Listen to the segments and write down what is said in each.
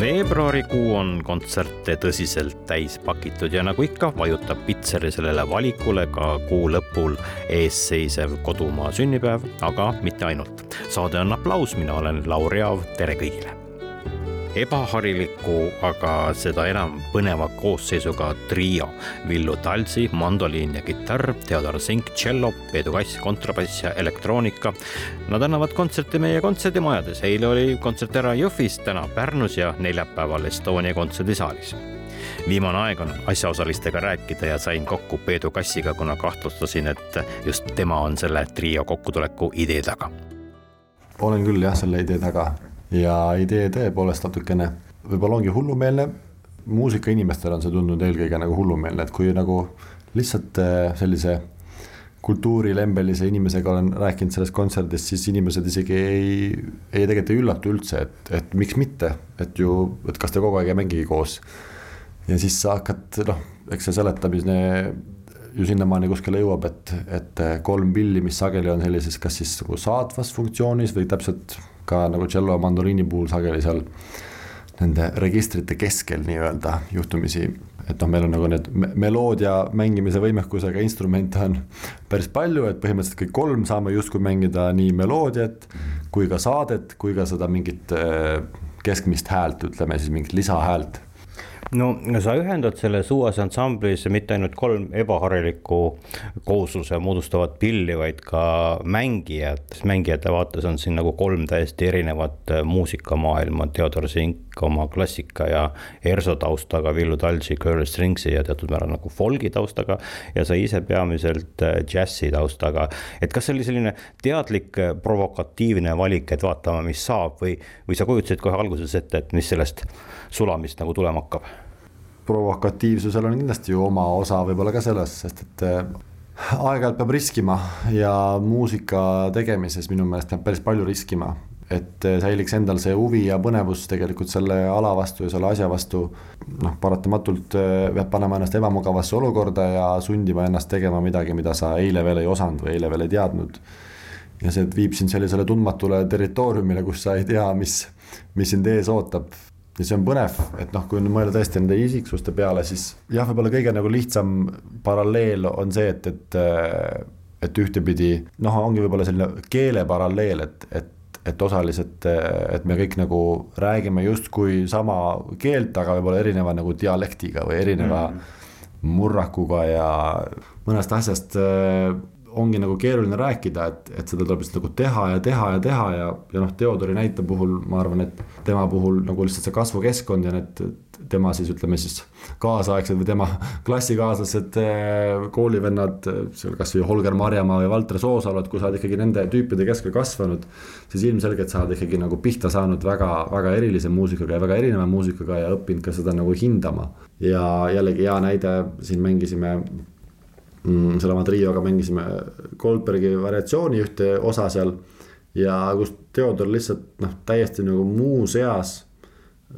Veebruarikuu on kontserte tõsiselt täis pakitud ja nagu ikka, vajutab Pitseri sellele valikule ka kuu lõpul eesseisev kodumaa sünnipäev, aga mitte ainult. saade on aplaus, mina olen Lauri Aav, tere kõigile ebahariliku, aga seda enam põneva koosseisuga trio. Villu Talsi, mandoliin ja kitarr, Theodor Zink, tšello, Peedu Kass, kontrabass ja elektroonika. Nad annavad kontserte meie kontserdimajades, eile oli kontsert ära Jõhvis, täna Pärnus ja neljapäeval Estonia kontserdisaalis viimane aeg on asjaosalistega rääkida ja sain kokku Peedu Kassiga, kuna kahtlustasin, et just tema on selle trio kokkutuleku idee taga. olen küll jah, selle idee taga ja idee tõepoolest natukene võib-olla ongi hullumeelne. muusikainimestele on see tundunud eelkõige nagu hullumeelne, et kui nagu lihtsalt äh, sellise kultuurilembelise inimesega olen rääkinud sellest kontserdist, siis inimesed isegi ei, ei tegelikult ei üllatu üldse, et, et miks mitte, et ju, et kas te kogu aeg ei mängigi koos. ja siis sa hakkad, noh, eks see seletamine ju sinnamaani kuskile jõuab, et, et kolm pilli, mis sageli on sellises, kas siis nagu saatvas funktsioonis või täpselt ka nagu tšello mandoliini puhul sageli seal nende registrite keskel nii-öelda juhtumisi, et noh, meil on nagu need meloodia mängimise võimekusega instrumente on päris palju, et põhimõtteliselt kõik kolm saame justkui mängida nii meloodiat kui ka saadet, kui ka seda mingit äh, keskmist häält, ütleme siis mingit lisahäält no sa ühendad selles uues ansamblis mitte ainult kolm ebaharilikku koosluse moodustavat pilli, vaid ka mängijad. mängijate vaates on siin nagu kolm täiesti erinevat muusikamaailma, Theodor Zink oma klassika ja ERSO taustaga, Villu Talsi, Curl Stringsi ja teatud määral nagu folgi taustaga. ja sa ise peamiselt džässi taustaga, et kas see oli selline teadlik provokatiivne valik, et vaatame, mis saab või, või sa kujutasid kohe alguses ette, et mis sellest sulamist nagu tulema hakkab? Provokatiivsusel on kindlasti ju oma osa võib-olla ka selles, sest et äh, aeg-ajalt peab riskima ja muusika tegemises minu meelest peab päris palju riskima. et äh, säiliks endal see huvi ja põnevus tegelikult selle ala vastu ja selle asja vastu. noh, paratamatult äh, peab panema ennast ebamugavasse olukorda ja sundima ennast tegema midagi, mida sa eile veel ei osanud või eile veel ei teadnud. ja see viib sind sellisele tundmatule territooriumile, kus sa ei tea, mis, mis sind ees ootab ja see on põnev, et noh, kui mõelda tõesti nende isiksuste peale, siis jah, võib-olla kõige nagu lihtsam paralleel on see, et, et et ühtepidi noh, ongi võib-olla selline keele paralleel, et, et et osaliselt, et me kõik nagu räägime justkui sama keelt, aga võib-olla erineva nagu dialektiga või erineva mm. murrakuga ja mõnest asjast ongi nagu keeruline rääkida, et, et seda tuleb lihtsalt nagu teha ja teha ja teha ja, ja noh, Theodori näite puhul ma arvan, et tema puhul nagu lihtsalt see kasvukeskkond ja need tema siis ütleme siis kaasaegsed või tema klassikaaslased, eh, koolivennad, seal kasvõi Holger Marjamaa või Valter Soosalu, et kui sa oled ikkagi nende tüüpide keskel kasvanud, siis ilmselgelt sa oled ikkagi nagu pihta saanud väga, väga erilise muusikaga ja väga erineva muusikaga ja õppinud ka seda nagu hindama. ja jällegi hea näide, siin mängisime mm,. selle oma trioga mängisime Goldbergi variatsiooni ühte osa seal. ja kus Theodor lihtsalt noh, täiesti nagu muus eas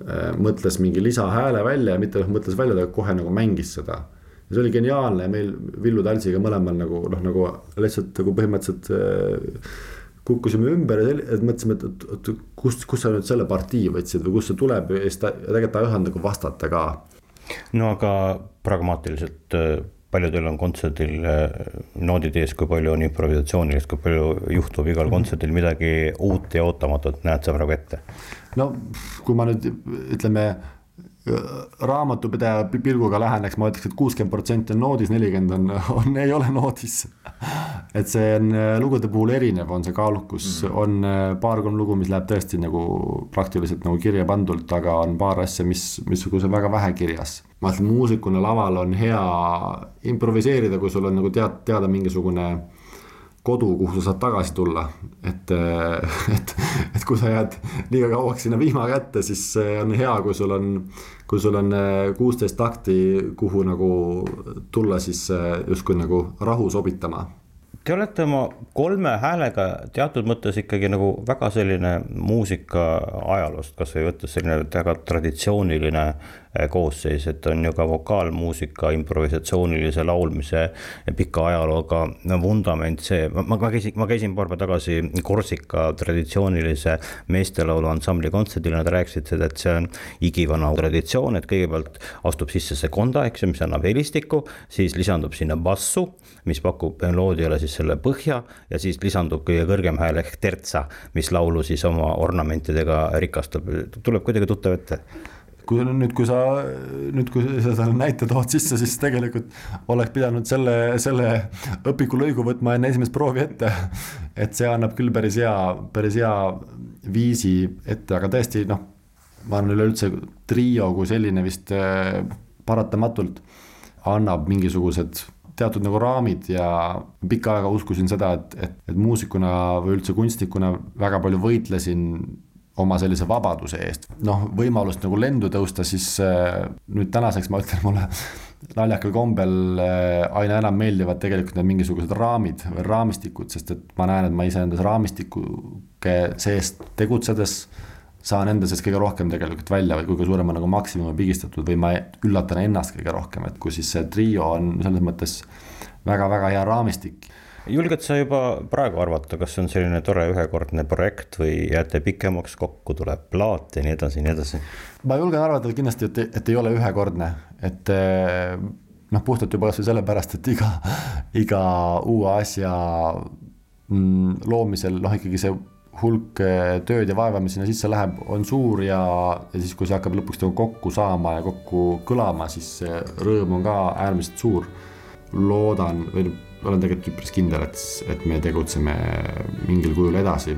äh, mõtles mingi lisahääle välja ja mitte noh, mõtles välja, ta kohe nagu mängis seda. ja see oli geniaalne ja meil Villu Talsiga mõlemal nagu noh, nagu lihtsalt nagu põhimõtteliselt äh, kukkusime ümber ja et mõtlesime, et, et, kust, kust sa nüüd selle partii võtsid või kust see tuleb ja siis ta tegelikult ta ei osanud nagu vastata ka. no aga pragmaatiliselt äh, paljudel on kontserdil äh, noodid ees, kui palju on improvisatsioonilist, kui palju juhtub igal kontserdil midagi uut ja ootamatut, näed sa praegu ette? no kui ma nüüd ütleme raamatupidaja pilguga läheneks, ma ütleks et, et kuuskümmend protsenti on noodis, nelikümmend on, on, ei ole noodis. et see on lugude puhul erinev, on see kaalukus mm, -hmm. on äh, paar-kolm lugu, mis läheb tõesti nagu praktiliselt nagu kirja pandult, aga on paar asja, mis, missuguse väga vähe kirjas. ma ütlen, muusikuna laval on hea improviseerida, kui sul on nagu tead, teada mingisugune kodu, kuhu sa saad tagasi tulla. et, et, et kui sa jääd liiga kauaks sinna vihma kätte, siis on hea, kui sul on, kui sul on kuusteist takti, kuhu nagu tulla siis justkui nagu rahu sobitama Te olete oma kolme häälega teatud mõttes ikkagi nagu väga selline muusika ajaloost, kasvõi võttes selline väga traditsiooniline eh, koosseis, et on ju ka vokaalmuusika, improvisatsioonilise laulmise pika ajalooga vundament, see, ma, ma käisin, ma käisin paar päeva tagasi Korsika traditsioonilise meestelaulu ansambli kontserdil, nad rääkisid seda, et see on igivana traditsioon, et kõigepealt astub sisse see konda, eks ju, mis annab helistikku, siis lisandub sinna bassu, mis pakub meloodiale siis selle põhja ja siis lisandub kõige kõrgem hääl ehk tertsa, mis laulu siis oma ornamentidega rikastab, tuleb kuidagi tuttav ette kui nüüd, kui sa nüüd, kui sa selle näite tood sisse, siis tegelikult oleks pidanud selle, selle õpikulõigu võtma enne esimest proovi ette. et see annab küll päris hea, päris hea viisi ette, aga tõesti noh, ma arvan, üleüldse trio kui selline vist eh, paratamatult annab mingisugused teatud nagu raamid ja pikka aega uskusin seda, et, et, et muusikuna või üldse kunstnikuna väga palju võitlesin oma sellise vabaduse eest. noh, võimalust nagu lendu tõusta, siis äh, nüüd tänaseks ma ütlen, mulle naljakal kombel äh, aina enam meeldivad tegelikult need mingisugused raamid või raamistikud, sest et ma näen, et ma iseendas raamistikuke sees tegutsedes saan enda sees kõige rohkem tegelikult välja või kõige suurema nagu maksimumi pigistatud või ma üllatan ennast kõige rohkem, et kui siis see trio on selles mõttes väga-väga hea raamistik. Julged sa juba praegu arvata, kas see on selline tore ühekordne projekt või jääte pikemaks kokku, tuleb plaat ja nii edasi ja nii edasi? ma julgen arvata kindlasti, et, et ei ole ühekordne, et eh, noh, puhtalt juba kasvõi sellepärast, et iga, iga uue asja mm, loomisel noh, ikkagi see hulk eh, tööd ja vaeva, mis sinna sisse läheb, on suur ja, ja siis, kui see hakkab lõpuks nagu kokku saama ja kokku kõlama, siis see rõõm on ka äärmiselt suur. loodan või olen tegelikult üpris kindel, et, et me tegutseme mingil kujul edasi.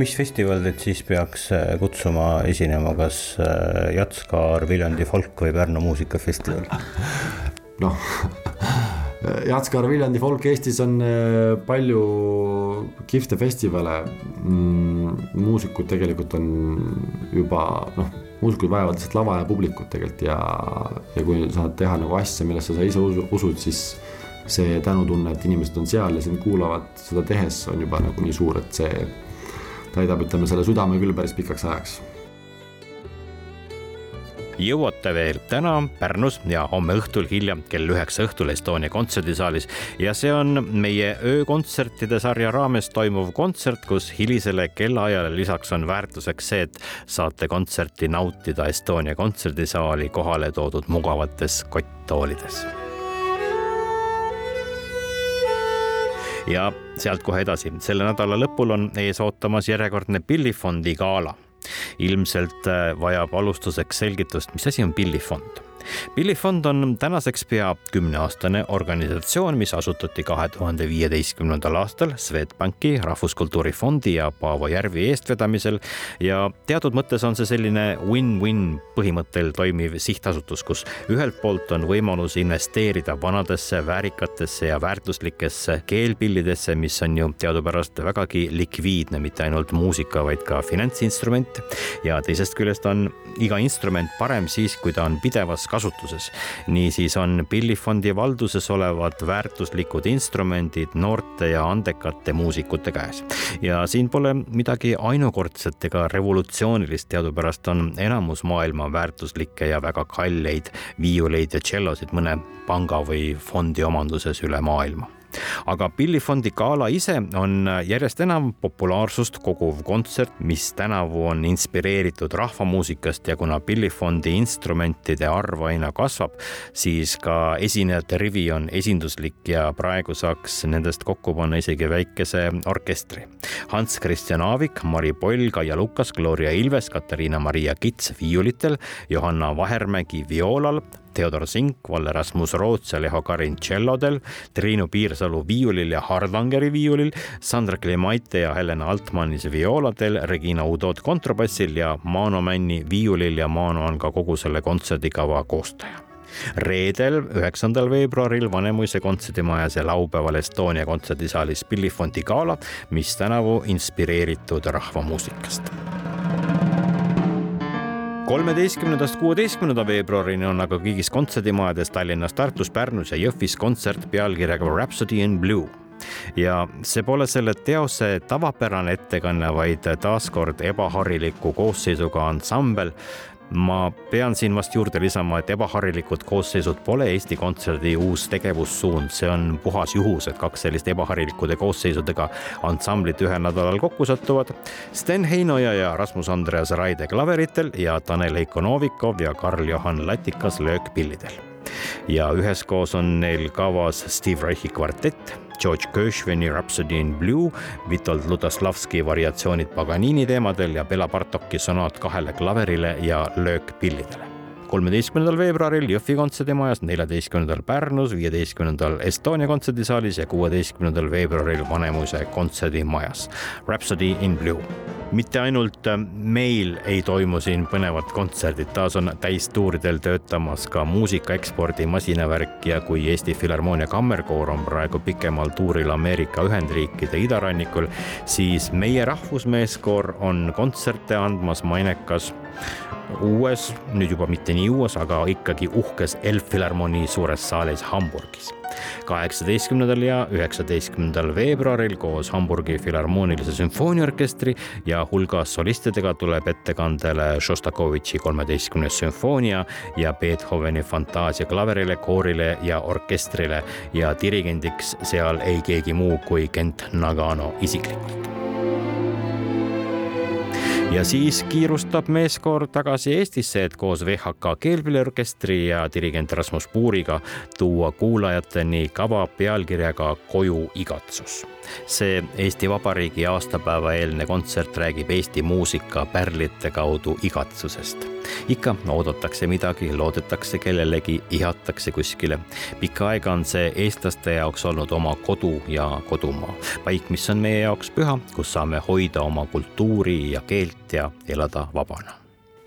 mis festival teid siis peaks eh, kutsuma esinema, kas eh, Jatskaar, Viljandi folk või Pärnu muusikafestival? noh Jatskar Viljandi folk Eestis on äh, palju kihvte festivale mm,. muusikud tegelikult on juba noh, muusikud vajavad lihtsalt lava ja publikut tegelikult ja, ja kui saad teha nagu asja, millesse sa ise usud, siis see tänutunne, et inimesed on seal ja sind kuulavad seda tehes, on juba nagu nii suur, et see täidab, ütleme selle südame küll päris pikaks ajaks. Jõuate veel täna Pärnus ja homme õhtul hilja kell üheksa õhtul Estonia kontserdisaalis. Ja see on meie öökontsertide sarja raames toimuv kontsert, kus hilisele kellaajale lisaks on väärtuseks see, et saate kontserti nautida Estonia kontserdisaali kohale toodud mugavates kotttoolides ja sealt kohe edasi, selle nädala lõpul on ees ootamas järjekordne Pillifondi gala. Ilmselt äh, vajab alustuseks selgitust, mis asi on pillifond pillifond on tänaseks pea kümneaastane organisatsioon, mis asutati kahe tuhande viieteistkümnendal aastal Swedbanki Rahvuskultuuri Fondi ja Paavo Järvi eestvedamisel. Ja teatud mõttes on see selline win-win põhimõttel toimiv sihtasutus, kus ühelt poolt on võimalus investeerida vanadesse, väärikatesse ja väärtuslikesse keelpillidesse, mis on ju teadupärast vägagi likviidne, mitte ainult muusika, vaid ka finantsinstrument. Ja teisest küljest on iga instrument parem siis, kui ta on pidevas kasutuses. niisiis on Pillifondi valduses olevad väärtuslikud instrumendid noorte ja andekate muusikute käes. ja siin pole midagi ainukordset ega revolutsioonilist, teadupärast on enamus maailma väärtuslikke ja väga kalleid viiuleid ja tšellosid mõne panga või fondi omanduses üle maailma aga Pillifondi gala ise on järjest enam populaarsust koguv kontsert, mis tänavu on inspireeritud rahvamuusikast ja kuna Pillifondi instrumentide arv aina kasvab, siis ka esinejate rivi on esinduslik ja praegu saaks nendest kokku panna isegi väikese orkestri. Hans Christian Aavik, Mari Poll, Kaia Lukas, Gloria Ilves, Katariina-Maria Kits viiulitel, Johanna Vahermägi vioolal, Theodor Sink, Valle Rasmus Roots ja Leho Karin tšellodel, Triinu Piirsalu viiulil ja Hardlangeri viiulil, Sandra Klimaite ja Helena Altmanis viooladel, Regina Udot kontrabassil ja Maano Männi viiulil ja Maano on ka kogu selle kontserdikava koostaja. Reedel, üheksandal veebruaril Vanemuise kontserdimajas ja laupäeval Estonia kontserdisaalis Pillifondi gala, mis tänavu inspireeritud rahvamuusikast kolmeteistkümnendast kuueteistkümnenda veebruarini on aga kõigis kontserdimajades Tallinnas, Tartus, Pärnus ja Jõhvis kontsert pealkirjaga Rhapsody in Blue. Ja see pole selle teose tavapärane ettekanne, vaid taaskord ebahariliku koosseisuga ansambel, ma pean siin vast juurde lisama, et ebaharilikud koosseisud pole Eesti Kontserdi uus tegevussuund, see on puhas juhus, et kaks sellist ebaharilikude koosseisudega ansamblit ühel nädalal kokku satuvad. Sten Heinoja ja Rasmus Andreas Raide klaveritel ja Tanel Heiko Novikov ja Karl-Johan Latikas löökpillidel. ja üheskoos on neil kavas Steve Reichi kvartett George Gershwini Rhapsody in Blue, Witold Ludoslavski variatsioonid Paganini teemadel ja Bela Bartoki sonaat kahele klaverile ja löökpillidele kolmeteistkümnendal veebruaril Jõhvi kontserdimajas, neljateistkümnendal Pärnus, viieteistkümnendal Estonia kontserdisaalis ja kuueteistkümnendal veebruaril Vanemuise kontserdimajas. Rhapsody in Blue mitte ainult äh, meil ei toimu siin põnevad kontserdid, taas on täistuuridel töötamas ka muusikaekspordi masinavärk ja kui Eesti Filharmoonia Kammerkoor on praegu pikemal tuuril Ameerika Ühendriikide idarannikul, siis meie rahvusmeeskoor on kontserte andmas mainekas uues, nüüd juba mitte nii uues, aga ikkagi uhkes Elbphilharmonie suures saalis Hamburgis. Kaheksateistkümnendal ja üheksateistkümnendal veebruaril koos Hamburgi Filharmoonilise sümfooniaorkestri ja hulga solistidega tuleb ettekandele Šostakovitši kolmeteistkümnes sümfoonia ja Beethoveni fantaasia klaverile, koorile ja orkestrile ja dirigendiks seal ei keegi muu kui Kent Nagano isiklikult ja siis kiirustab meeskoor tagasi Eestisse, et koos VHK keelpilliorkestri ja dirigent Rasmus Puuriga tuua kuulajateni kava pealkirjaga Koju igatsus. see Eesti Vabariigi aastapäeva eelne kontsert räägib Eesti muusika pärlite kaudu igatsusest. ikka oodatakse midagi, loodetakse kellelegi, ihatakse kuskile. pikka aega on see eestlaste jaoks olnud oma kodu ja kodumaa, paik, mis on meie jaoks püha, kus saame hoida oma kultuuri ja keelt vabalt ja elada vabana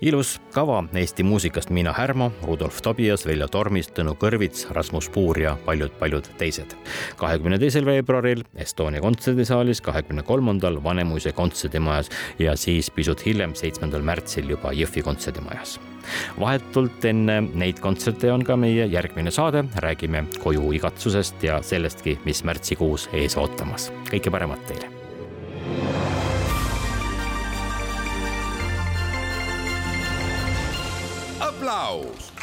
ilus kava Eesti muusikast Miina Härma, Rudolf Tobias, Veljo Tormis, Tõnu Kõrvits, Rasmus Puur ja paljud-paljud teised. kahekümne teisel veebruaril Estonia kontserdisaalis, kahekümne kolmandal Vanemuise kontserdimajas ja siis pisut hiljem, seitsmendal märtsil juba Jõhvi kontserdimajas. vahetult enne neid kontserte on ka meie järgmine saade, räägime koju igatsusest ja sellestki, mis märtsikuus ees ootamas. kõike paremat teile aplaus